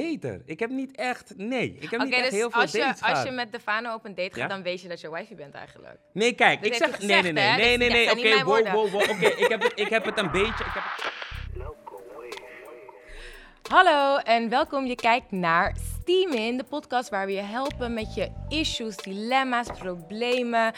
dater. Ik heb niet echt, nee, ik heb niet echt dus heel veel als je, dates als gehad. je met de Fano op een date gaat, Ja? dan weet je dat je wifey bent eigenlijk. Nee, kijk, ik zeg, nee, nee, nee, nee, nee, nee, oké, wow, wow, wow, oké, ik, heb het, ik heb het een beetje, ik heb het... Hallo en welkom. Je kijkt naar Steamin, de podcast waar we je helpen met je issues, dilemma's, problemen.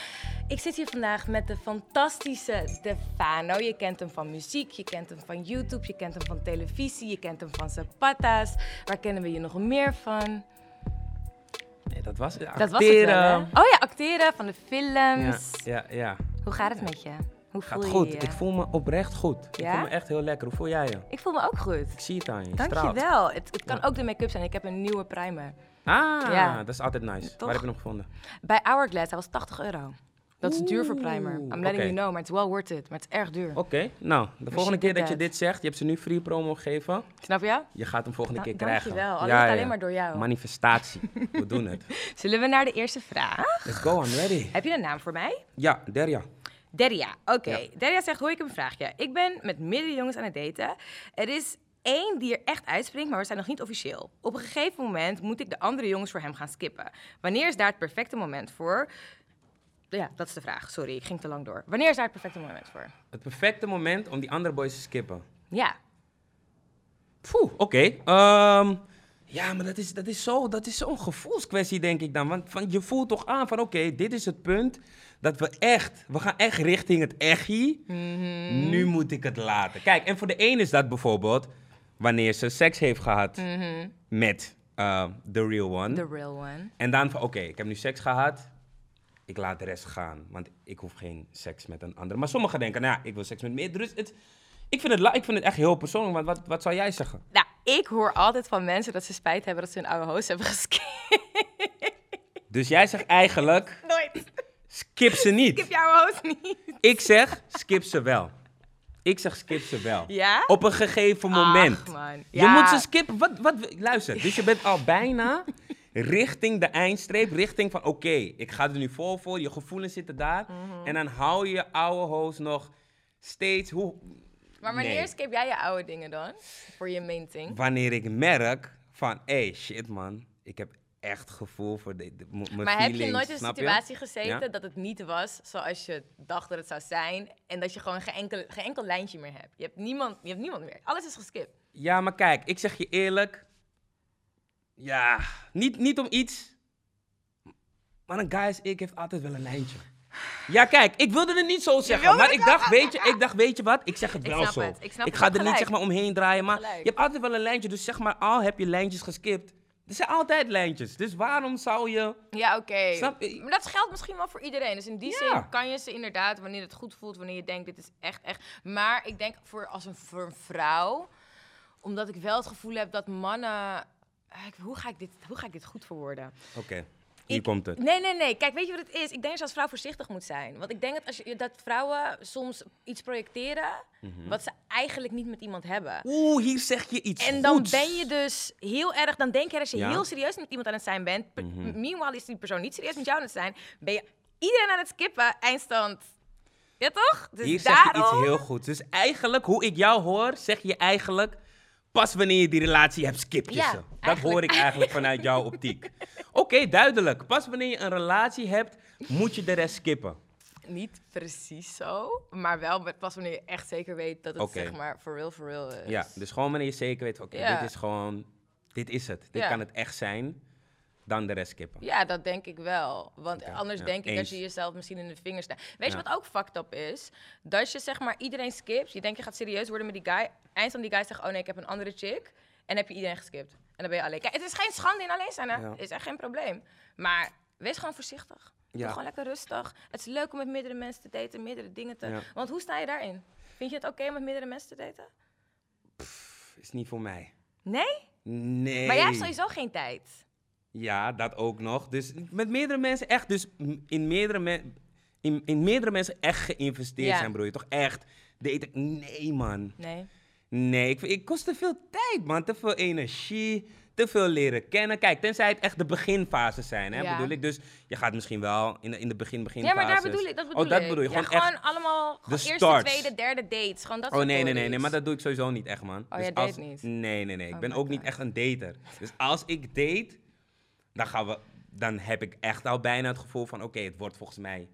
Ik zit hier vandaag met de fantastische Defano. Je kent hem van muziek, je kent hem van YouTube, je kent hem van televisie, je kent hem van zijn patas. Waar kennen we je nog meer van? Nee, dat was het, Dat was het wel, hè? acteren. Oh ja, acteren van de Ja, films. ja, ja. Hoe gaat het met je? Hoe voel Gaat je goed. je? Ik voel me oprecht goed. Ik Ja? voel me echt heel lekker. Hoe voel jij je? Ik voel me ook goed. Ik zie het aan je. Dankjewel. Het, het kan Ja. ook de make-up zijn. Ik heb een nieuwe primer. Ah, Ja. dat is altijd nice. Toch? Waar heb je hem gevonden? Bij Hourglass, hij was 80 euro. Dat is duur voor primer. I'm letting you know, maar het is wel worth it. Maar het is erg duur. Oké, nou, de volgende keer dat je dit zegt, je hebt ze nu free promo gegeven, Snap je? je gaat hem volgende keer krijgen. dankjewel. Al is het alleen maar door jou. Manifestatie. We doen het. Zullen we naar de eerste vraag? Let's go, I'm ready. Heb je een naam voor mij? Ja, Derja. Deria. Oké. Ja. Deria zegt, hoor ik een vraagje. Ik ben met meerdere jongens aan het daten. Er is één die er echt uitspringt, maar we zijn nog niet officieel. Op een gegeven moment moet ik de andere jongens voor hem gaan skippen. Wanneer is daar het perfecte moment voor? Ja, dat is de vraag. Sorry, ik ging te lang door. Wanneer is daar het perfecte moment voor? Het perfecte moment om die andere boys te skippen. Ja. Poeh, oké. Ehm, ja, maar dat is, dat is zo- dat is zo'n gevoelskwestie, denk ik dan. Want van, je voelt toch aan van, oké, dit is het punt dat we echt, we gaan echt richting het echie. Mhm. Nu moet ik het laten. Kijk, en voor de een is dat bijvoorbeeld wanneer ze seks heeft gehad met eh, the real one. The real one. En dan van, oké, ik heb nu seks gehad. Ik laat de rest gaan, want ik hoef geen seks met een andere. Maar sommigen denken, nou ja, ik wil seks met meerdere. Dus het, ik, vind het, la- ik vind het echt heel persoonlijk. Want wat, wat zou jij zeggen? Nou, ik hoor altijd van mensen dat ze spijt hebben dat ze hun oude host hebben geskipt. Dus jij zegt eigenlijk, Nooit. Skip ze niet. Skip jouw host niet. Ik zeg, skip ze wel. Ik zeg, skip ze wel. Ja? Op een gegeven moment. Ach, man. Je Ja. moet ze skippen. Wat, wat, luister, dus je bent al bijna richting de eindstreep. Richting van, oké, ik ga er nu vol voor. Je gevoelens zitten daar. Mhm. En dan hou je oude host nog steeds... Hoe, Maar wanneer Nee. skip jij je oude dingen dan? Voor je main thing? Wanneer ik merk van, hé, shit man. Ik heb echt gevoel voor de, de, m- mijn Maar heb je nooit in een je? situatie gezeten Ja? dat het niet was zoals je dacht dat het zou zijn en dat je gewoon geen enkel, geen enkel lijntje meer hebt? Je hebt niemand, je hebt niemand meer. Alles is geskipt. Ja, maar kijk, ik zeg je eerlijk. Ja, niet, niet om iets. Maar een guy als ik heeft altijd wel een lijntje. Ja, kijk, ik wilde het niet zo zeggen. Maar ik dacht, weet je, ik dacht, weet je wat? Ik zeg het Ik wel snap zo. het, ik snap het, ga er niet zeg maar omheen draaien. Maar je hebt altijd wel een lijntje. Dus zeg maar, al heb je lijntjes geskipt. Er zijn altijd lijntjes. Dus waarom zou je... Ja, oké. Snap je? Maar dat geldt misschien wel voor iedereen. Dus in die Ja. zin kan je ze inderdaad, wanneer het goed voelt, wanneer je denkt, dit is echt, echt. Maar ik denk voor als een, voor een vrouw, omdat ik wel het gevoel heb dat mannen. ik- Hoe ga ik dit, hoe ga ik dit goed verwoorden? Oké, hier Ik- komt het. Nee, nee, nee. Kijk, weet je wat het is? Ik denk dat je als vrouw voorzichtig moet zijn. Want ik denk dat, als je, dat vrouwen soms iets projecteren Mhm. wat ze eigenlijk niet met iemand hebben. Oeh, hier zeg je iets En dan goeds. ben je dus heel erg, dan denk je dat je Ja. heel serieus met iemand aan het zijn bent. Mhm. Meanwhile is die persoon niet serieus met jou aan het zijn. Ben je iedereen aan het skippen, eindstand. Ja toch? Dus Hier zeg je iets heel goed. Dus eigenlijk, hoe ik jou hoor, zeg je eigenlijk... Pas wanneer je die relatie hebt, skip je Ja, ze. Dat eigenlijk. hoor ik eigenlijk vanuit jouw optiek. Oké, duidelijk. Pas wanneer je een relatie hebt, moet je de rest skippen. Niet precies zo, maar wel pas wanneer je echt zeker weet dat het zeg maar for real, for real is. Ja, dus gewoon wanneer je zeker weet, oké, Ja. dit is gewoon... Dit is het. Dit Ja. kan het echt zijn. Dan de rest skippen. Ja, dat denk ik wel. Want anders ja, denk ik dat je jezelf misschien in de vingers snijdt. Weet je wat ook fucked up is? Dat je zeg maar iedereen skipt. Je denkt je gaat serieus worden met die guy. Eindstand die guy zegt, oh nee, ik heb een andere chick. En heb je iedereen geskipt. En dan ben je alleen. Kijk, het is geen schande in alleen zijn. Hè? Ja. Het is echt geen probleem. Maar wees gewoon voorzichtig. Doe Ja. gewoon lekker rustig. Het is leuk om met meerdere mensen te daten, meerdere dingen te... Want hoe sta je daarin? Vind je het oké om met meerdere mensen te daten? Is niet voor mij. Nee? Nee. Maar jij hebt sowieso geen tijd. Ja, dat ook nog. Dus met meerdere mensen echt, dus in meerdere, me- in, in meerdere mensen echt geïnvesteerd Ja. zijn, broer. Toch echt? Deed ik, nee, man. Nee. Nee, ik, ik kost te veel tijd, man. Te veel energie, te veel leren kennen. Kijk, tenzij het echt de beginfases zijn, hè, Ja. bedoel ik. Dus je gaat misschien wel in de, in de begin, Ja, beginfases. maar daar bedoel ik, dat bedoel oh, dat ik. bedoel je. Ja, Gewoon, echt... allemaal gewoon de eerste, starts. tweede, derde dates. Gewoon dat Oh nee, nee, nee, nee, maar dat doe ik sowieso niet echt, man. Oh, Dus jij als- date niet? Nee, nee, nee. Ik Oh ben ook niet echt een dater. Dus als ik date, dan gaan we, dan heb ik echt al bijna het gevoel van, oké, het wordt volgens mij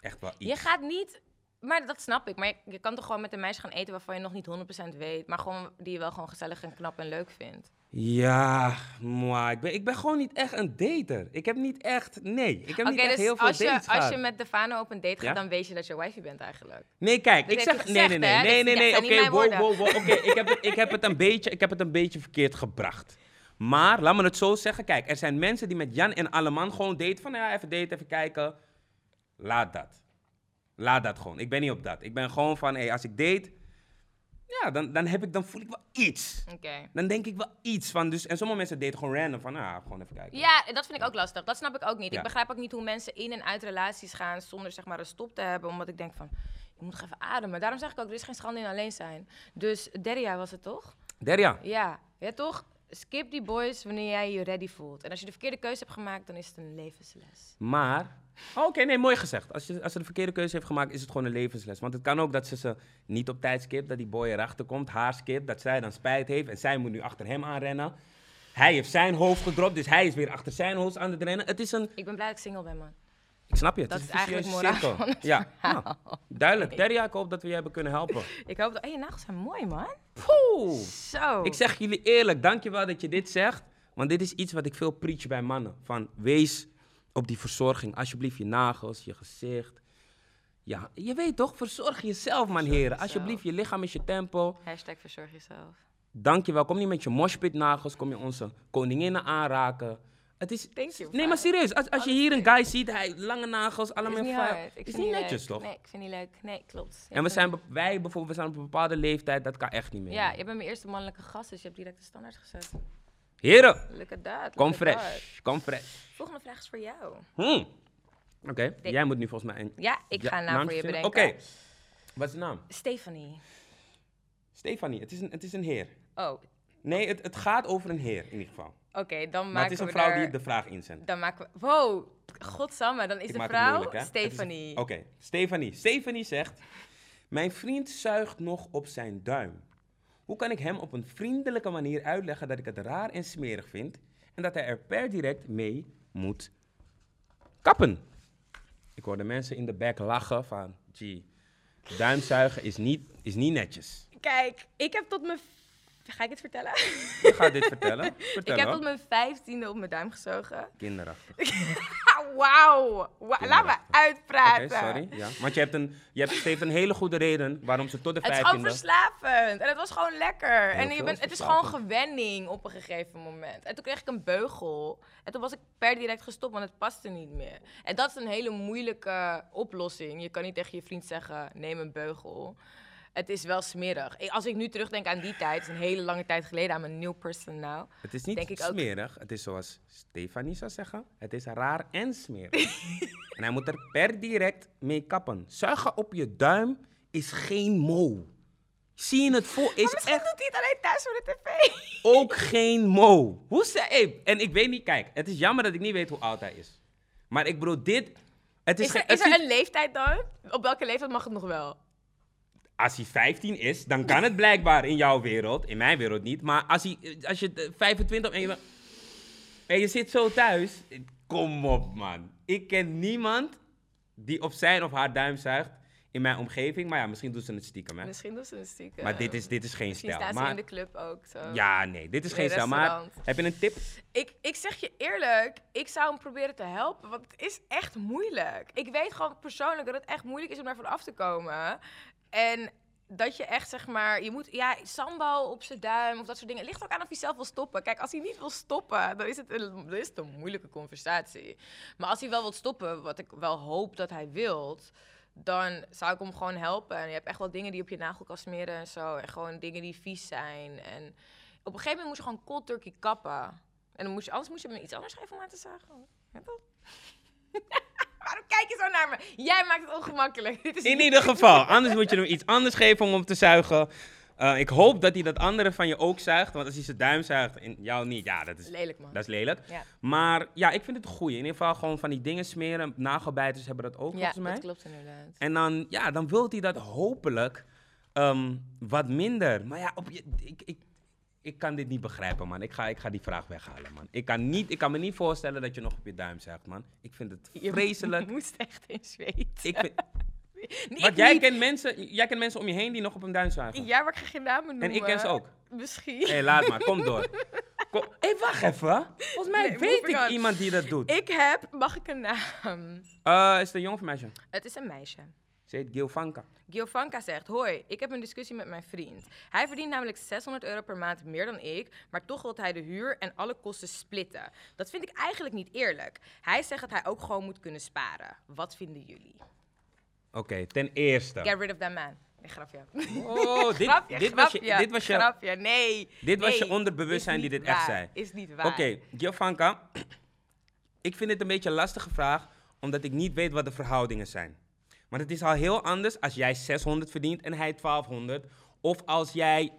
echt wel iets. Je gaat niet... Maar dat snap ik. Maar je, je kan toch gewoon met een meisje gaan eten waarvan je nog niet 100% weet. Maar gewoon die je wel gewoon gezellig en knap en leuk vindt. Ja, maar ik ben, ik ben gewoon niet echt een dater. Ik heb niet echt, nee, ik heb niet echt dus heel veel als je, dates als je met Defano op een date gaat, Ja? dan weet je dat je wifey bent eigenlijk. Nee, kijk, ik zeg... Nee, nee, nee, nee, nee, oké, wow, wow, wow, oké, ik, heb ik, heb het een beetje, ik heb het een beetje verkeerd gebracht. Maar, laat me het zo zeggen, kijk, er zijn mensen die met Jan en Alleman gewoon daten van, ja, even daten, even kijken. Laat dat. Laat dat gewoon. Ik ben niet op dat. Ik ben gewoon van, hé, als ik date, ja, dan, dan, heb ik, dan voel ik wel iets. Oké. Dan denk ik wel iets van, dus, en sommige mensen daten gewoon random van, nou, gewoon even kijken. Ja, dat vind ik ook lastig. Dat snap ik ook niet. Ja. Ik begrijp ook niet hoe mensen in en uit relaties gaan zonder zeg maar een stop te hebben. Omdat ik denk van, je moet even ademen. Daarom zeg ik ook, er is geen schande in alleen zijn. Dus Deria was het toch? Derja, Ja, ja toch? Skip die boys wanneer jij je ready voelt. En als je de verkeerde keuze hebt gemaakt, dan is het een levensles. Maar. Oh, Oké, nee, mooi gezegd. Als, je, als ze de verkeerde keuze heeft gemaakt, is het gewoon een levensles. Want het kan ook dat ze ze niet op tijd skipt, dat die boy erachter komt, haar skipt, dat zij dan spijt heeft en zij moet nu achter hem aanrennen. Hij heeft zijn hoofd gedropt, dus hij is weer achter zijn hoofd aan het rennen. Het is een. Ik ben blij dat ik single ben, man. Ik snap je, het Dat is is een eigenlijk moraal cirkel. van het Ja, nou, duidelijk. Derja, ik hoop dat we je hebben kunnen helpen. Ik hoop dat... Hé, je nagels zijn mooi, man. Poeh. Zo. Ik zeg jullie eerlijk, dankjewel dat je dit zegt. Want dit is iets wat ik veel preach bij mannen. Van wees op die verzorging. Alsjeblieft je nagels, je gezicht. Ja, je weet toch, verzorg jezelf man heren. Alsjeblieft, je lichaam is je tempel. Hashtag verzorg jezelf. Dankjewel, kom niet met je moshpit nagels. Kom je onze koninginnen aanraken. Het is... Thank you, Nee, maar serieus. Als, als je hier een guy ziet, hij lange nagels, Is allemaal niet hard. Ik Is vind niet leuk. netjes, toch? Nee, ik vind niet leuk. Nee, klopt. Je En we zijn, be- wij bijvoorbeeld, we zijn op een bepaalde leeftijd, dat kan echt niet meer. Ja, je bent mijn eerste mannelijke gast, dus je hebt direct de standaard gezet. Heren, Look at that. kom fresh, kom fresh. Volgende vraag is voor jou. Hmm. Oké, jij moet nu volgens mij een Ja, ik ja, ga een naam naam voor je bedenken. Oké, wat is de naam? Stephanie. Stefanie, het is een, het is een heer. Oh. Nee, het, het gaat over een heer in ieder geval. Dan maken Maar het is een we vrouw die de vraag inzendt. Dan maken we... Wow, godsamme. Dan is Ik de vrouw moeilijk, is- Stephanie. Oké, Stefanie. Stefanie zegt... Mijn vriend zuigt nog op zijn duim. Hoe kan ik hem op een vriendelijke manier uitleggen dat ik het raar en smerig vind... en dat hij er per direct mee moet kappen? Ik hoorde mensen in de back lachen van... Gee, duimzuigen is niet, is niet netjes. Kijk, ik heb tot mijn... Ga ik het vertellen? Ik ga dit vertellen. Vertel ik heb tot mijn vijftiende op mijn duim gezogen. Kinderachtig. Wauw. Wa- Laat me uitpraten. sorry. Ja. Want je hebt, een, je hebt heeft een hele goede reden waarom ze tot de Het is gewoon vijftiende... verslavend. En het was gewoon lekker. Heel en je bent, het is gewoon gewenning op een gegeven moment. En toen kreeg ik een beugel. En toen was ik per direct gestopt, want het paste niet meer. En dat is een hele moeilijke oplossing. Je kan niet tegen je vriend zeggen, neem een beugel. Het is wel smerig. Als ik nu terugdenk aan die tijd, het is een hele lange tijd geleden, aan mijn new person now. Het is niet Denk ik ook. smerig. Het is zoals Stefanie zou zeggen. Het is raar en smerig. en hij moet er per direct mee kappen. Zuigen op je duim is geen mo. Zie je het voor? Is Misschien echt doet hij het alleen thuis voor de tv. ook geen mo. Hoe zei hey, En ik weet niet, kijk, het is jammer dat ik niet weet hoe oud hij is. Maar ik bedoel, dit. Het is, Is er, is er een leeftijd dan? Op welke leeftijd mag het nog wel? Als hij 15 is, dan kan het blijkbaar in jouw wereld. In mijn wereld niet. Maar als, hij, als je eh, 25 en je, en je zit zo thuis. Kom op, man. Ik ken niemand die op zijn of haar duim zuigt in mijn omgeving. Maar ja, misschien doen ze het stiekem, hè. Misschien doen ze een stiekem. Maar dit is, dit is geen Misschien stijl. staan ze in de club ook. Zo. ja, nee, dit is geen een stijl. Maar heb je een tip? Ik, ik zeg je eerlijk, ik zou hem proberen te helpen, want het is echt moeilijk. Ik weet gewoon persoonlijk dat het echt moeilijk is om daarvan af te komen. En dat je echt, zeg maar, je moet, ja, sambal op zijn duim of dat soort dingen. Het ligt ook aan of hij zelf wil stoppen. Kijk, als hij niet wil stoppen, dan is het een, dan is het een moeilijke conversatie. Maar als hij wel wil stoppen, wat ik wel hoop dat hij wilt, dan zou ik hem gewoon helpen. En je hebt echt wel dingen die op je nagel kan smeren en zo. En gewoon dingen die vies zijn. En op een gegeven moment moest je gewoon cold turkey kappen. En dan moest je, anders moest je me iets anders geven om aan te zagen. Ja, toch? Waarom kijk je zo naar me? Jij maakt het ongemakkelijk. Dit is In ieder geval, anders moet je hem iets anders geven om hem te zuigen. Eh, ik hoop dat hij dat andere van je ook zuigt. Want als hij zijn duim zuigt en jou niet, ja, dat is, Lelijk, man. dat is lelijk. Ja, Maar ja, ik vind het een goeie. In ieder geval gewoon van die dingen smeren. Nagelbijters hebben dat ook ja volgens mij. dat klopt inderdaad. En dan, ja, dan wil hij dat hopelijk ehm, wat minder. Maar ja, op je, ik, ik, ik kan dit niet begrijpen, man. Ik ga, ik ga die vraag weghalen, man. Ik kan, niet, ik kan me niet voorstellen dat je nog op je duim zegt, man. Ik vind het Je vreselijk. moest echt in zweten. Ik vind, Nee, jij niet. kent, mensen, jij kent mensen om je heen die nog op een duim zuigen. Ja, maar ik ga geen namen noemen. en ik ken ze ook. Misschien. Hé, hey, laat maar. Kom door. Hé, hey, wacht even. Volgens mij Nee, weet ik on. iemand die dat doet. Ik heb, mag ik een naam? Eh, is het een jong of een meisje? Het is een meisje. Ze heet Gilvanka. Giovanka zegt, hoi, ik heb een discussie met mijn vriend. Hij verdient namelijk 600 euro per maand meer dan ik, maar toch wil hij de huur en alle kosten splitten. Dat vind ik eigenlijk niet eerlijk. Hij zegt dat hij ook gewoon moet kunnen sparen. Wat vinden jullie? Oké, ten eerste. Get rid of that man. Nee, grapje. Oh, dit, grapje, dit, was je, grapje, dit was je, grapje. Nee. dit was je onderbewustzijn die dit echt zei. Is niet waar. Oké, Giovanka. Ik vind het een beetje een lastige vraag, omdat ik niet weet wat de verhoudingen zijn. Maar het is al heel anders als jij 600 verdient en hij 1200. Of als jij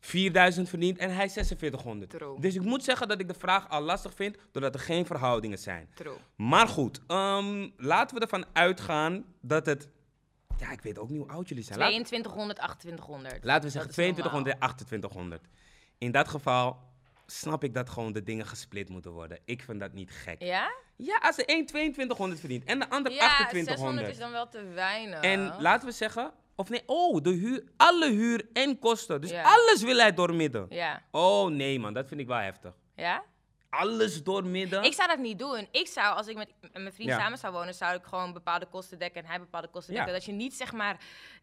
4000 verdient en hij 4600. True. Dus ik moet zeggen dat ik de vraag al lastig vind, doordat er geen verhoudingen zijn. True. Maar goed, ehm, laten we ervan uitgaan dat het... Ja, ik weet ook niet hoe oud jullie zijn. Laat- 2200, 2800. Laten we zeggen Dat is normaal. 2200 en 2800. In dat geval snap ik dat gewoon de dingen gesplit moeten worden. Ik vind dat niet gek. Ja? Ja, als de een 2200 verdient en de ander Ja, 600 2800. is dan wel te weinig. En laten we zeggen, of nee, oh, de huur, alle huur en kosten. Dus Ja. alles wil hij doormidden. Ja. Oh nee man, dat vind ik wel heftig. Ja? Alles doormidden. Ik zou dat niet doen. Ik zou, als ik met mijn vriend Ja. samen zou wonen, zou ik gewoon bepaalde kosten dekken en hij bepaalde kosten Ja. dekken. Dat je niet zeg maar,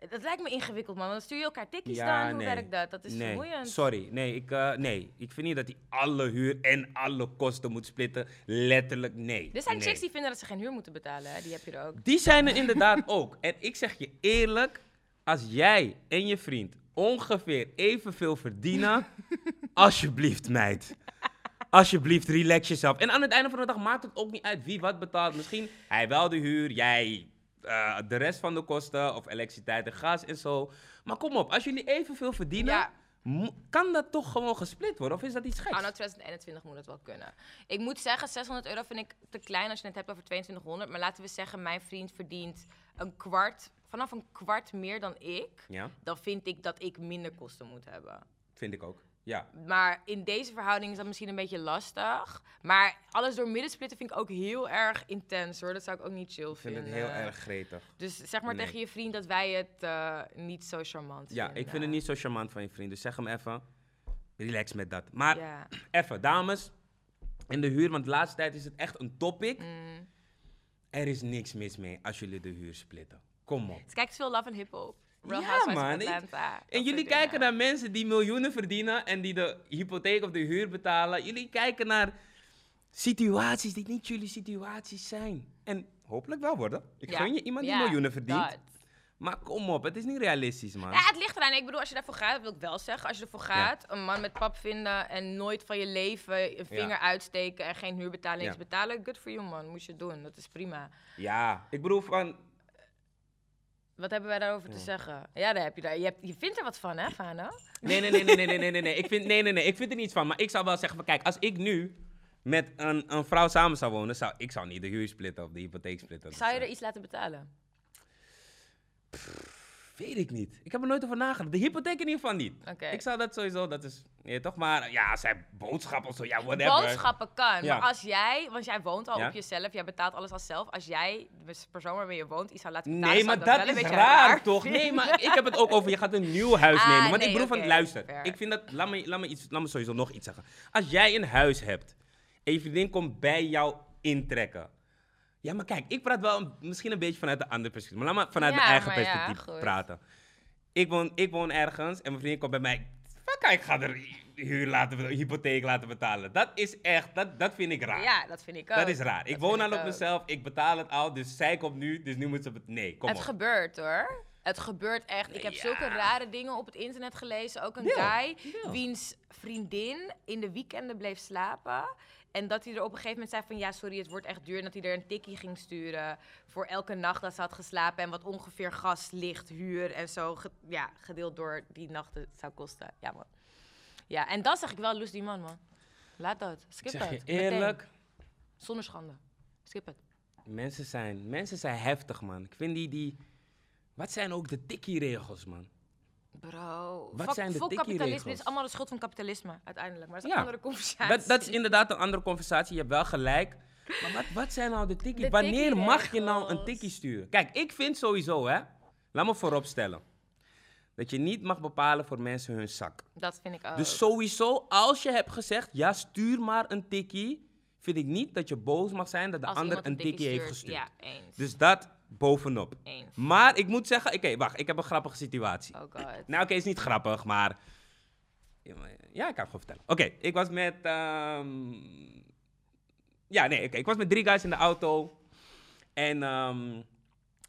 dat lijkt me ingewikkeld man. Dan stuur je elkaar tikkies Ja, dan. Hoe nee. werkt dat? Dat is nee, vermoeiend. sorry. Nee ik, eh, nee, ik vind niet dat hij alle huur en alle kosten moet splitten. Letterlijk nee. Er zijn nee. chicks die vinden dat ze geen huur moeten betalen. Hè? Die heb je er ook. Die zijn er inderdaad ook. En ik zeg je eerlijk, als jij en je vriend ongeveer evenveel verdienen, alsjeblieft meid. Alsjeblieft, relax jezelf. En aan het einde van de dag maakt het ook niet uit wie wat betaalt. Misschien hij wel de huur, jij eh, de rest van de kosten, of elektriciteit en gas en zo. Maar kom op, als jullie evenveel verdienen, Ja. kan dat toch gewoon gesplit worden? Of is dat iets geks? Anno 2021 moet het wel kunnen. Ik moet zeggen, 600 euro vind ik te klein als je het hebt over 2200. Maar laten we zeggen, mijn vriend verdient een kwart, vanaf een kwart meer dan ik. Ja, Dan vind ik dat ik minder kosten moet hebben. vind ik ook. Ja, Maar in deze verhouding is dat misschien een beetje lastig. Maar alles door midden splitten vind ik ook heel erg intens hoor. Dat zou ik ook niet chill ik vind vinden. het heel erg gretig. Dus zeg maar Nee. tegen je vriend dat wij het eh, niet zo charmant Ja, vinden. ik vind het niet zo charmant van je vriend. Dus zeg hem even, relax met dat. Maar Ja. even, dames, in de huur, want de laatste tijd is het echt een topic. Mm. Er is niks mis mee als jullie de huur splitten. Kom op. Dus kijk veel Love and Hip Hop. Real Ja, man. Atlanta. En jullie kijken dingen. naar mensen die miljoenen verdienen en die de hypotheek of de huur betalen. Jullie kijken naar situaties die niet jullie situaties zijn. En hopelijk wel worden. Ik Ja. gun je iemand die Ja, miljoenen verdient. dat. Maar kom op, het is niet realistisch, man. Ja, het ligt eraan. Ik bedoel, als je daarvoor gaat, dat wil ik wel zeggen. Als je ervoor gaat, een man met pap vinden en nooit van je leven een vinger uitsteken en geen huur betalen, niks betalen. Good for you, man. Moet je doen. Dat is prima. Ja, ik bedoel van, Wat hebben wij daarover te zeggen? Ja, daar heb je daar. Je, hebt, je vindt er wat van, hè, Fano? Nee, nee, nee, nee, nee, nee, nee, nee, nee. Ik vind, nee, nee, nee. Ik vind er niets van. Maar ik zou wel zeggen van, kijk, als ik nu met een, een vrouw samen zou wonen, zou ik zou niet de huur splitten of de hypotheek splitten. Zou je er iets laten betalen? Weet ik niet. Ik heb er nooit over nagedacht. De hypotheek in ieder geval niet. Oké. Ik zou dat sowieso, dat is, ja, toch maar, ja, als zij boodschappen of zo, ja, whatever. Boodschappen kan. Ja. Maar als jij, want jij woont al Ja. op jezelf, jij betaalt alles al zelf. Als jij de persoon waarmee je woont iets zou laten betalen, Nee, maar dat is raar, toch? Nee, maar ik heb het ook over, je gaat een nieuw huis Ah, nemen. Want nee, ik bedoel van, luister, fair. ik vind dat, laat me, laat, me iets, laat me sowieso nog iets zeggen. Als jij een huis hebt en je vriendin komt bij jou intrekken. Ja, maar kijk, ik praat wel misschien een beetje vanuit de andere perspectief. Maar laat me vanuit mijn eigen maar ja, perspectief praten. Ik woon, ik woon ergens en mijn vriendin komt bij mij. Fuck, ik ga er huur laten, hypotheek laten betalen. Dat is echt, dat, dat vind ik raar. Ja, dat vind ik ook. dat is raar. Ik woon al op mezelf, ik betaal het al, dus zij komt nu, dus nu moet ze... Nee, kom Het gebeurt hoor. Het Het gebeurt echt. Ik heb Ja. zulke rare dingen op het internet gelezen. Ook een Ja, guy ja. wiens vriendin in de weekenden bleef slapen. En dat hij er op een gegeven moment zei van... ja, sorry, het wordt echt duur. En dat hij er een tikkie ging sturen voor elke nacht dat ze had geslapen... en wat ongeveer gas, licht, huur en zo... ge- ja, gedeeld door die nachten zou kosten. Ja, man. Ja, en dan zeg ik wel, lust die man, man. Laat dat. Skip zeg het. Meteen. eerlijk, Zonder schande. Skip het. mensen zijn, mensen zijn heftig, man. Ik vind die, die... Wat zijn ook de tikkie-regels, man? Bro, Wat fuck, zijn de fuck kapitalisme. is allemaal de schuld van kapitalisme, uiteindelijk. Maar dat is Ja. een andere conversatie. Dat, dat is inderdaad een andere conversatie. Je hebt wel gelijk. Maar wat, wat zijn nou de tikkie? Wanneer mag je nou een tikkie sturen? Kijk, ik vind sowieso, hè. Laat me vooropstellen. Dat je niet mag bepalen voor mensen hun zak. Dat vind ik ook. Dus sowieso, als je hebt gezegd, ja, stuur maar een tikkie, vind ik niet dat je boos mag zijn dat de Als ander een tikkie heeft gestuurd. Ja, eens. Dus dat bovenop. eens. Maar ik moet zeggen, oké, wacht, ik heb een grappige situatie. Oh god. Nou, oké, is niet grappig, maar. Ja, ik kan het gewoon vertellen. Oké, ik was met. ehm, Ja, nee, oké. Ik was met drie guys in de auto. En ehm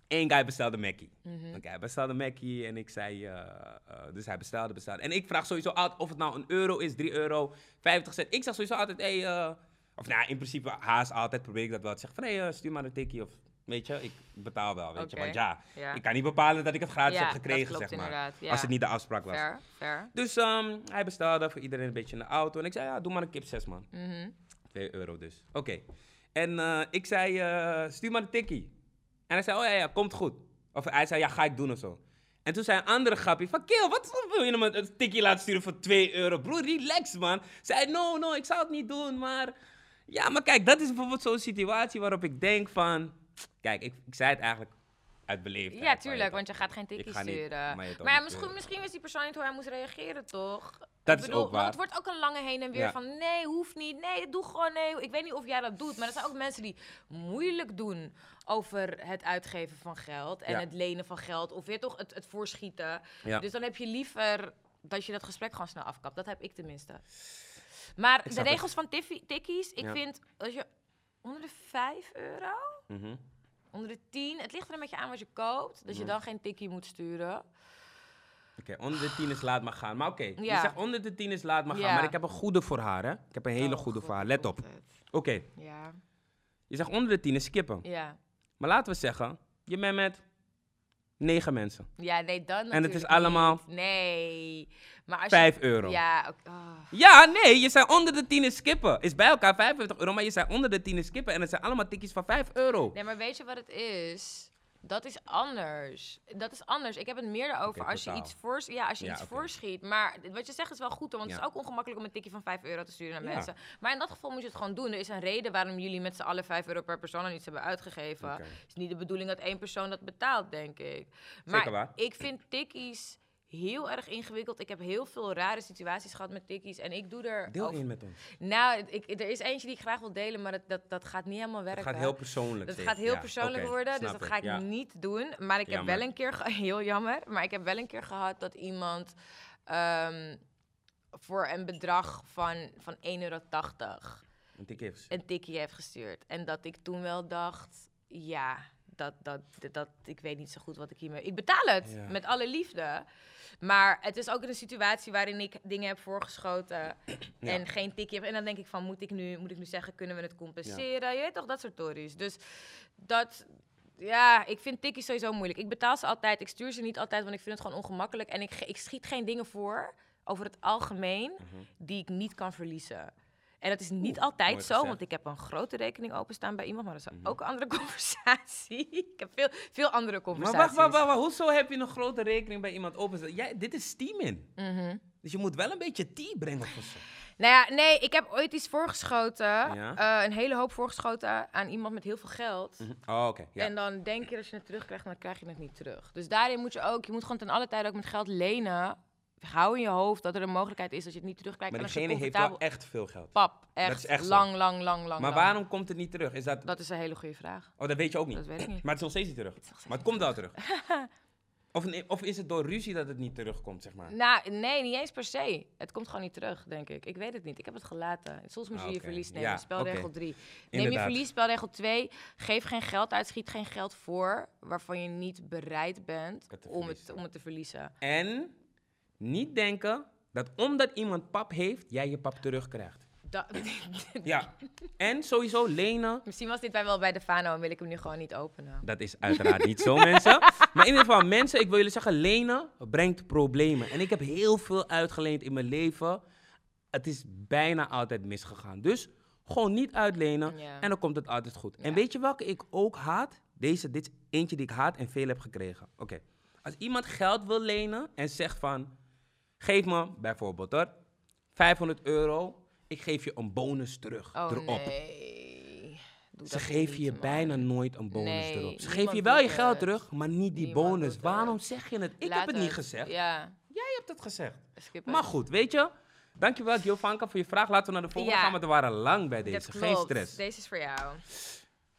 één guy bestelde Mackie. Mhm. Oké, hij bestelde Mackie en ik zei. eh, eh, dus hij bestelde, bestelde. En ik vraag sowieso altijd of het nou een euro is, 3 euro, 50 cent. Ik zeg sowieso altijd, hey, eh, of nou, in principe haast altijd probeer ik dat wel te zeggen. Van hé, hey, stuur maar een tikkie. Of weet je, ik betaal wel, weet je. Want ja, ja. ik kan niet bepalen dat ik het gratis Ja, heb gekregen, klopt zeg maar. ja. Als het niet de afspraak was. Fair, fair. Dus ehm, hij bestelde voor iedereen een beetje in de auto. En ik zei, ja, doe maar een kip 6 man. Mhm. 2 euro dus. Oké. En eh, ik zei, eh, stuur maar een tikkie. En hij zei, oh ja, ja, komt goed. Of hij zei, ja, ga ik doen of zo. En toen zei een andere grappie van, kill, wat wil je hem een een tikkie laten sturen voor 2 euro? Broer, relax man. Zei, no, no, ik zou het niet doen, maar... Ja, maar kijk, dat is bijvoorbeeld zo'n situatie waarop ik denk van... Kijk, ik, ik zei het eigenlijk uit beleefdheid. Ja, tuurlijk, want je gaat geen tikkie ga niet, sturen. maar ja, misschien, eh, misschien wist die persoon niet hoe hij moest reageren, toch? Dat Ik is bedoel, ook waar. Want het wordt ook een lange heen en weer Ja. van nee, hoeft niet. Nee, doe gewoon nee. Ik weet niet of jij dat doet, maar er zijn ook mensen die moeilijk doen over het uitgeven van geld en Ja. het lenen van geld of weer toch het, het voorschieten. Dus dan heb je liever dat je dat gesprek gewoon snel afkapt. Dat heb ik tenminste. Maar de regels van tikkies, ik vind als je onder de 5 euro, Mhm. onder de 10, het ligt er een beetje aan wat je koopt, dat je dan geen tikkie moet sturen. Oké, onder de tien is laat maar gaan. Maar oké, je Ja. zegt onder de tien is laat maar gaan. Ja. Maar ik heb een goede voor haar, hè? Ik heb een hele Oh, goede God, voor haar. Let op. Oké, Ja, je zegt onder de tien is skippen. ja. Maar laten we zeggen, je bent met negen mensen. Ja, nee, dan En het is allemaal niet. Nee. Maar als Vijf je... euro. Ja, ah. Ja, nee, je zei onder de tien is skippen. Is bij elkaar 55 euro, maar je zei onder de tien is skippen. En het zijn allemaal tikjes van 5 euro. Nee, maar weet je wat het is? Dat is anders. Dat is anders. Ik heb het meer Oké, als je iets, voors ja, als je Ja, iets voorschiet. Maar wat je zegt is wel goed, hoor, want het is ook ongemakkelijk om een tikje van 5 euro te sturen naar mensen. Maar in dat geval moet je het gewoon doen. Er is een reden waarom jullie met z'n allen 5 euro per persoon aan iets hebben uitgegeven. Het is niet de bedoeling dat één persoon dat betaalt, denk ik. Maar waar. ik vind tikkies heel erg ingewikkeld. Ik heb heel veel rare situaties gehad met tikkies. En ik doe er... Deel één met ons. Nou, ik, er is eentje die ik graag wil delen, maar dat, dat, dat gaat niet helemaal werken. Het gaat heel persoonlijk. Zeg gaat heel Ja, persoonlijk worden, dus dat ga ik Ja. niet doen. Maar ik heb wel een keer, ge- heel jammer, maar ik heb wel een keer gehad dat iemand ehm, voor een bedrag van, van 1,80 euro Een heeft een tikkie heeft gestuurd. En dat ik toen wel dacht, ja, dat, dat, dat, dat- ik weet niet zo goed wat ik hiermee... Ik betaal het, Ja. met alle liefde. Maar het is ook een situatie waarin ik dingen heb voorgeschoten en geen tikkie heb. En dan denk ik van, moet ik nu, moet ik nu zeggen, kunnen we het compenseren? Je weet toch, dat soort tories. Dus dat... Ja, ik vind tikkies sowieso moeilijk. Ik betaal ze altijd, ik stuur ze niet altijd, want ik vind het gewoon ongemakkelijk. En ik, ik schiet geen dingen voor, over het algemeen, Mhm. die ik niet kan verliezen. En dat is niet altijd zo, want ik heb een grote rekening openstaan bij iemand, maar dat is Mhm. ook een andere conversatie. ik heb veel, veel andere Maar conversaties. wacht, wacht, wacht, wacht. Hoezo heb je een grote rekening bij iemand openzet? Jij, dit is Steamin. Mhm. Dus je moet wel een beetje tea brengen of zo. Nou ja, nee, ik heb ooit iets voorgeschoten, Ja. eh, een hele hoop voorgeschoten aan iemand met heel veel geld. Oh, oké. Ja. En dan denk je dat je het terugkrijgt, maar dan krijg je het niet terug. Dus daarin moet je ook, je moet gewoon ten alle tijde ook met geld lenen. Hou in je hoofd dat er een mogelijkheid is dat je het niet terugkrijgt. maar diegene heeft wel echt veel geld. Pap, echt, Dat is echt zo. lang, lang, lang, lang. Maar lang. waarom komt het niet terug? Is dat... Dat is een hele goede vraag. Oh, dat weet je ook niet. Dat weet ik niet. Maar het is nog steeds niet terug. steeds Maar het komt wel terug. Of, of is het door ruzie dat het niet terugkomt, zeg maar? Nou, nee, niet eens per se. Het komt gewoon niet terug, denk ik. Ik weet het niet. Ik heb het gelaten. Soms moet je Ah, je verlies nemen. Ja, Spelregel oké. 3. Neem je verlies, spelregel 2. Geef geen geld uit, schiet geen geld voor waarvan je niet bereid bent Het om het, om het te verliezen. En niet denken dat omdat iemand pap heeft, jij je pap terugkrijgt. Da- Ja. En sowieso lenen, Misschien was dit bij wel bij de Fano en wil ik hem nu gewoon niet openen. dat is uiteraard niet zo, mensen. Maar in ieder geval, mensen, ik wil jullie zeggen, lenen brengt problemen. En ik heb heel veel uitgeleend in mijn leven. Het is bijna altijd misgegaan. Dus gewoon niet uitlenen Ja. en dan komt het altijd goed. En weet je welke ik ook haat? Deze, dit is eentje die ik haat en veel heb gekregen. Oké. Als iemand geld wil lenen en zegt van, geef me bijvoorbeeld hoor, 500 euro, ik geef je een bonus terug Oh erop. nee. Doe Ze geven je man. bijna nooit een bonus Nee, erop. Ze geven je wel je geld het. terug, maar niet die Niemand bonus. Waarom het. zeg je het? Ik Laat heb het niet gezegd. Ja, Jij hebt het gezegd. Maar goed, weet je? Dankjewel, Giovanka, voor je vraag. Laten we naar de volgende Ja. gaan, want we waren lang bij deze. Geen stress. Deze is voor jou.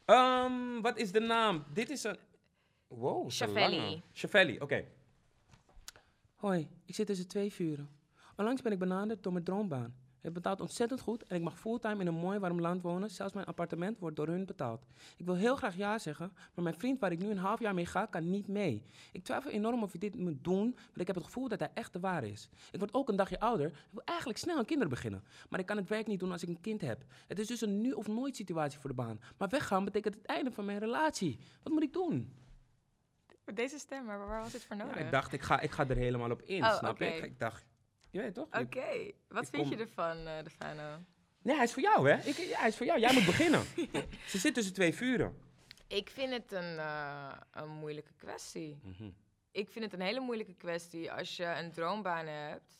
Ehm, wat is de naam? Dit is een... Wow, een Chavelli. lange. Hoi, ik zit tussen twee vuren. Onlangs ben ik benaderd door mijn droombaan. Het betaalt ontzettend goed en ik mag fulltime in een mooi warm land wonen. Zelfs mijn appartement wordt door hun betaald. Ik wil heel graag ja zeggen, maar mijn vriend waar ik nu een half jaar mee ga, kan niet mee. Ik twijfel enorm of ik dit moet doen, want ik heb het gevoel dat hij echt de ware is. Ik word ook een dagje ouder. Ik wil eigenlijk snel aan kinderen beginnen. Maar ik kan het werk niet doen als ik een kind heb. Het is dus een nu of nooit situatie voor de baan. Maar weggaan betekent het einde van mijn relatie. Wat moet ik doen? Deze stem, maar waar was dit voor nodig? Ja, ik dacht, ik ga, ik ga er helemaal op in, Oh, snap je? Ik, ik dacht, je weet toch? Oké, wat vind kom- je ervan, eh de Fano? Nee, hij is voor jou, hè? Ik, ja, hij is voor jou. Jij moet beginnen. Ze zit tussen twee vuren. Ik vind het een, eh, een moeilijke kwestie. Mhm. Ik vind het een hele moeilijke kwestie. Als je een droombaan hebt,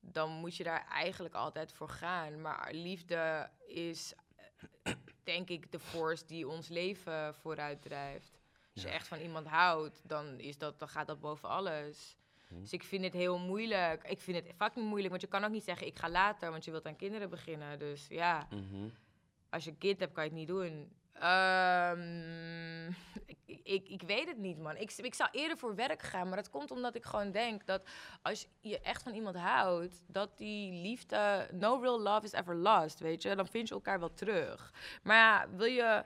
dan moet je daar eigenlijk altijd voor gaan. Maar liefde is, eh, denk ik, de force die ons leven vooruit drijft. Als je echt van iemand houdt, dan, is dat, dan gaat dat boven alles. Hm. Dus ik vind het heel moeilijk. Ik vind het fucking moeilijk, want je kan ook niet zeggen ik ga later, want je wilt aan kinderen beginnen. Dus ja, Mhm. als je een kind hebt, kan je het niet doen. Ehm, ik, ik, ik weet het niet, man. Ik, ik zou eerder voor werk gaan, maar dat komt omdat ik gewoon denk dat als je echt van iemand houdt, dat die liefde, no real love is ever lost, weet je. Dan vind je elkaar wel terug. Maar ja, wil je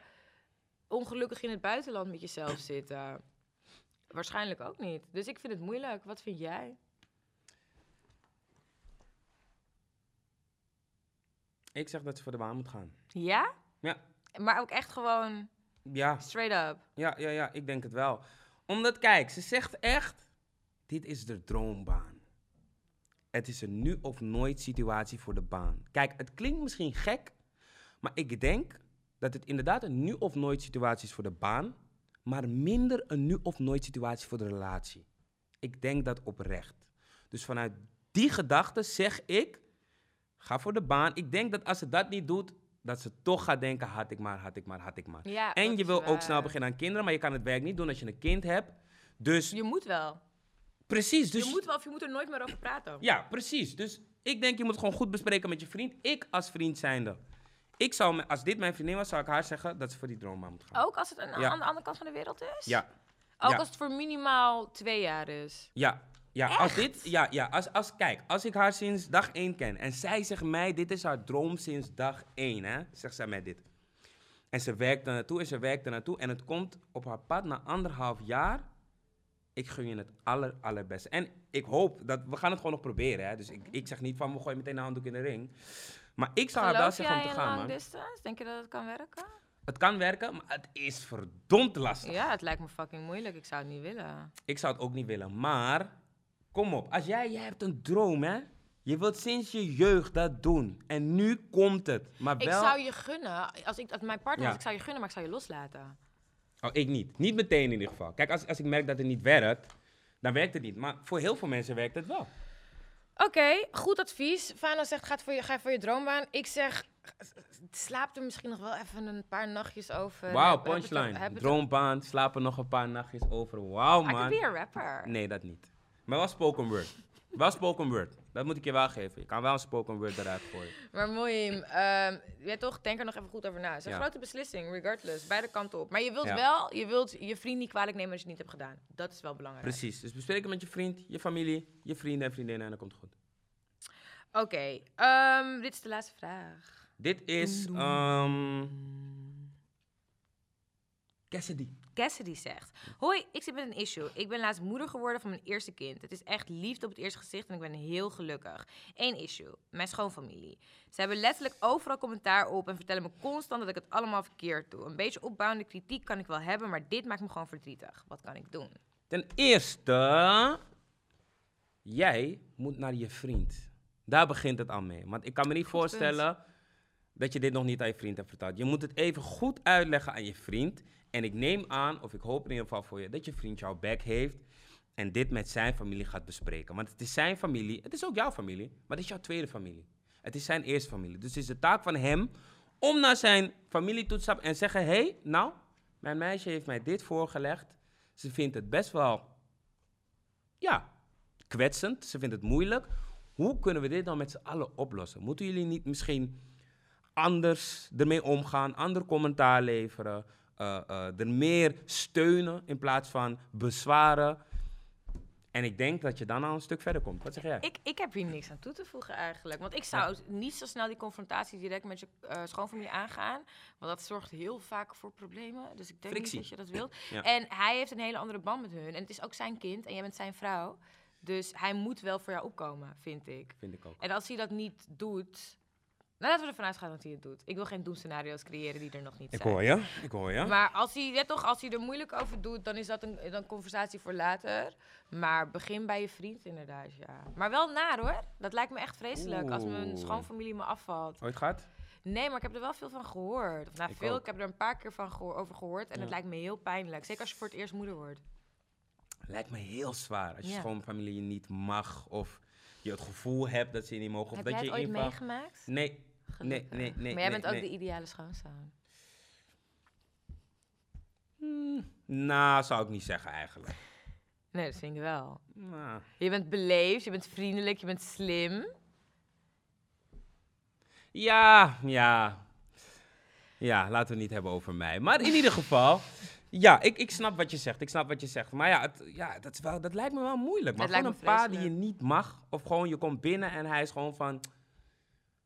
ongelukkig in het buitenland met jezelf zitten? Waarschijnlijk ook niet. Dus ik vind het moeilijk. Wat vind jij? Ik zeg dat ze voor de baan moet gaan. Ja? Ja. Maar ook echt gewoon Ja, straight up. ja, ja, ja, ik denk het wel. Omdat, kijk, ze zegt echt, dit is de droombaan. Het is een nu of nooit situatie voor de baan. Kijk, het klinkt misschien gek, maar ik denk dat het inderdaad een nu of nooit situatie is voor de baan, maar minder een nu of nooit situatie voor de relatie. Ik denk dat oprecht. Dus vanuit die gedachte zeg ik, ga voor de baan. Ik denk dat als ze dat niet doet, dat ze toch gaat denken, had ik maar, had ik maar, had ik maar. Ja, En je wil ook snel beginnen aan kinderen, maar je kan het werk niet doen als je een kind hebt. Dus Je moet wel. precies, dus je moet wel, of je moet er nooit meer over praten. ja, precies. Dus ik denk je moet gewoon goed bespreken met je vriend. Ik als vriend zijnde. Ik zou, als dit mijn vriendin was, zou ik haar zeggen dat ze voor die droombaan moet gaan. Ook als het aan, Ja. aan de andere kant van de wereld is? Ja, Ook ja. als het voor minimaal twee jaar is? ja. Ja, als dit, ja, ja als, als, kijk, als ik haar sinds dag 1 ken en zij zegt mij, dit is haar droom sinds dag 1, hè, zegt zij mij dit. En ze werkt er naartoe en ze werkt er naartoe en het komt op haar pad na anderhalf jaar. Ik gun je het aller, allerbeste. En ik hoop dat, we gaan het gewoon nog proberen, hè. Dus ik, ik zeg niet van, we gooien meteen een handdoek in de ring. Maar ik zou haar wel zeggen om te gaan, man. distance? Denk je dat het kan werken? Het kan werken, maar het is verdomd lastig. Ja, het lijkt me fucking moeilijk. Ik zou het niet willen. Ik zou het ook niet willen, maar kom op. Als jij, jij hebt een droom, hè. Je wilt sinds je jeugd dat doen. En nu komt het. Maar Ik wel... zou je gunnen, als ik als mijn partner Ja. was, ik zou je gunnen, maar ik zou je loslaten. Oh, ik niet. Niet meteen in ieder geval. Kijk, als, als ik merk dat het niet werkt, dan werkt het niet. Maar voor heel veel mensen werkt het wel. Oké, goed advies. Fana zegt, ga voor, je, ga voor je droombaan. Ik zeg, slaap er misschien nog wel even een paar nachtjes over. Wauw, punchline. heb het er- Droombaan, slapen nog een paar nachtjes over. Wauw, man. be a rapper. Nee, dat niet. Maar wel spoken word. Wel spoken word. Dat moet ik je wel geven. Je kan wel een spoken word eruit gooien. Maar mooi, ehm jij toch, denk er nog even goed over na. Het is een Ja. grote beslissing, regardless. Beide kanten op. Maar je wilt Ja. wel, je wilt je vriend niet kwalijk nemen als je het niet hebt gedaan. Dat is wel belangrijk. Precies. Dus bespreek het met je vriend, je familie, je vrienden en vriendinnen en dan komt het goed. Oké, ehm, dit is de laatste vraag. Dit is... ehm Cassidy. Cassidy zegt: Hoi, ik zit met een issue. Ik ben laatst moeder geworden van mijn eerste kind. Het is echt liefde op het eerste gezicht en ik ben heel gelukkig. Eén issue: mijn schoonfamilie. Ze hebben letterlijk overal commentaar op en vertellen me constant dat ik het allemaal verkeerd doe. Een beetje opbouwende kritiek kan ik wel hebben, maar dit maakt me gewoon verdrietig. Wat kan ik doen? Ten eerste, jij moet naar je vriend. Daar begint het al mee. Want ik kan me niet voorstellen dat je dit nog niet aan je vriend hebt verteld. Je moet het even goed uitleggen aan je vriend. En ik neem aan, of ik hoop in ieder geval voor je, dat je vriend jouw back heeft. En dit met zijn familie gaat bespreken. Want het is zijn familie, het is ook jouw familie, maar het is jouw tweede familie. Het is zijn eerste familie. Dus het is de taak van hem om naar zijn familie toe te stappen en zeggen: Hé, hey, nou, mijn meisje heeft mij dit voorgelegd. Ze vindt het best wel, ja, kwetsend. Ze vindt het moeilijk. Hoe kunnen we dit dan met z'n allen oplossen? Moeten jullie niet misschien anders ermee omgaan, ander commentaar leveren, eh, eh, er meer steunen in plaats van bezwaren? En ik denk dat je dan al een stuk verder komt. Wat zeg jij? Ik, ik heb hier niks aan toe te voegen eigenlijk. Want ik zou niet zo snel die confrontatie direct met je eh, schoonfamilie aangaan. Want dat zorgt heel vaak voor problemen. Dus ik denk Frictie. niet dat je dat wilt. Ja. En hij heeft een hele andere band met hun. En het is ook zijn kind en jij bent zijn vrouw. Dus hij moet wel voor jou opkomen, vind ik. Vind ik ook. En als hij dat niet doet... Nou, laten we ervan uitgaan dat hij het doet. Ik wil geen doemscenario's creëren die er nog niet Ik zijn. hoor je, ik hoor je. Maar als hij, ja, toch, als hij er moeilijk over doet, dan is dat een, een conversatie voor later. Maar begin bij je vriend inderdaad, ja. Maar wel naar hoor. Dat lijkt me echt vreselijk als mijn schoonfamilie me afvalt. Ooit gaat? Nee, maar ik heb er wel veel van gehoord. Of nou, Ik veel. ook. Ik heb er een paar keer van gehoor- over gehoord. En Ja. het lijkt me heel pijnlijk. Zeker als je voor het eerst moeder wordt. Lijkt me heel zwaar als je Ja. schoonfamilie je niet mag of je het gevoel hebt dat ze je niet mogen. Of heb dat jij je ooit in ieder geval- meegemaakt? Nee, nee, Gelukkig. nee, nee. Maar jij nee, bent ook nee. de ideale schoonzoon. Nou, zou ik niet zeggen eigenlijk. Nee, dat vind ik wel. Nou, Je bent beleefd, je bent vriendelijk, je bent slim. ja, ja. Ja, laten we het niet hebben over mij. Maar in ieder geval, ja, ik, ik snap wat je zegt. Ik snap wat je zegt. Maar ja, het, ja dat, is wel, dat lijkt me wel moeilijk. Maar gewoon een pa die je niet mag. Of gewoon je komt binnen en hij is gewoon van...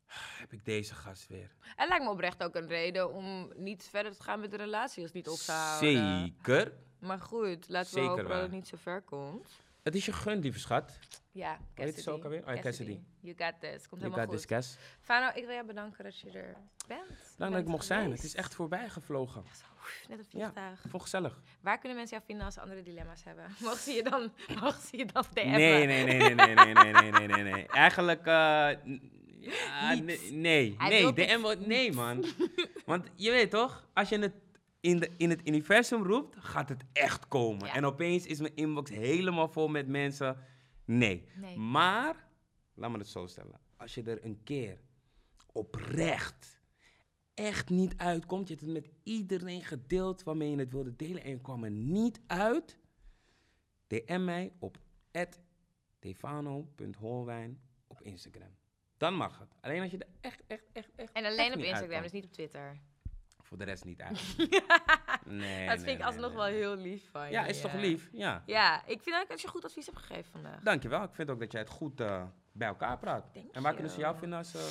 "Ah, Heb ik deze gast weer? Het lijkt me oprecht ook een reden om niet verder te gaan met de relatie als niet op houden. Zeker. Maar goed, laten Zeker we hopen dat het niet zo ver komt. Het is je gun, lieve schat. Ja, Hoe heet ze ook alweer? Oh ja, Cassidy. You got this. Komt helemaal got goed. this, Cass. Fano, ik wil jou bedanken dat je er bent. Je Dank dat bent ik mocht zijn. Het is echt voorbij gevlogen. Zo, oef, net een Ja. vliegtuig. Ik vond gezellig. Waar kunnen mensen jou vinden als ze andere dilemma's hebben? Mogen ze je dan, mogen ze je dan DM'en? Nee, nee, nee, nee, nee, nee, nee, nee, nee, nee, nee. Eigenlijk, n- ja, nee, nee, nee, wil de het M wordt- nee, man. Want je weet toch, als je het in, de, in het universum roept, gaat het echt komen. Ja. En opeens is mijn inbox helemaal vol met mensen. Nee. Nee. Maar, laat me het zo stellen. Als je er een keer oprecht echt niet uitkomt, je hebt het met iedereen gedeeld waarmee je het wilde delen en je kwam er niet uit, DM mij op defano.holwijn op Instagram. Dan mag het. Alleen als je er echt, echt, echt, echt En echt alleen op Instagram, uitkomt. dus niet op Twitter. Voor de rest niet eigenlijk. nee, dat nee, vind ik alsnog wel heel lief van je. Ja, is toch lief? Ja. Ja, ik vind eigenlijk dat je goed advies hebt gegeven vandaag. Dankjewel. Ik vind ook dat jij het goed eh, bij elkaar praat. Thank en waar kunnen ze jou vinden als... eh,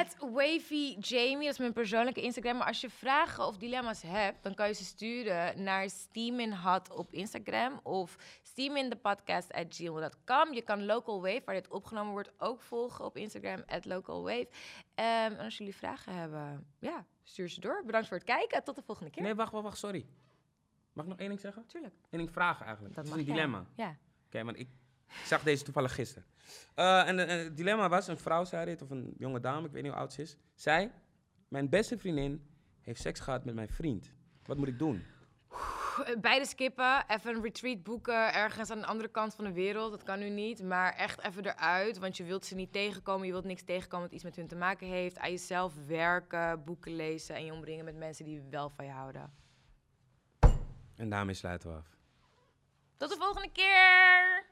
At Wavy Jamie, dat is mijn persoonlijke Instagram. Maar als je vragen of dilemma's hebt, dan kan je ze sturen naar Steaminhot op Instagram of steamindepodcast.gmail.com. Je kan Local Wave, waar dit opgenomen wordt, ook volgen op Instagram, at Local Wave. Ehm, en als jullie vragen hebben, ja, stuur ze door. Bedankt voor het kijken. Tot de volgende keer. Nee, wacht, wacht, wacht, sorry. Mag ik nog één ding zeggen? Tuurlijk. Eén ding vragen eigenlijk. Dat is een dilemma. Ja. Oké, want ik zag deze toevallig gisteren. Eh, en, eh, het dilemma was, een vrouw zei dit, of een jonge dame, ik weet niet hoe oud ze is. Zij, mijn beste vriendin heeft seks gehad met mijn vriend. Wat moet ik doen? Beide skippen, even een retreat boeken ergens aan de andere kant van de wereld. Dat kan nu niet, maar echt even eruit. Want je wilt ze niet tegenkomen, je wilt niks tegenkomen wat iets met hun te maken heeft. Aan jezelf werken, boeken lezen en je omringen met mensen die wel van je houden. En daarmee sluiten we af. Tot de volgende keer!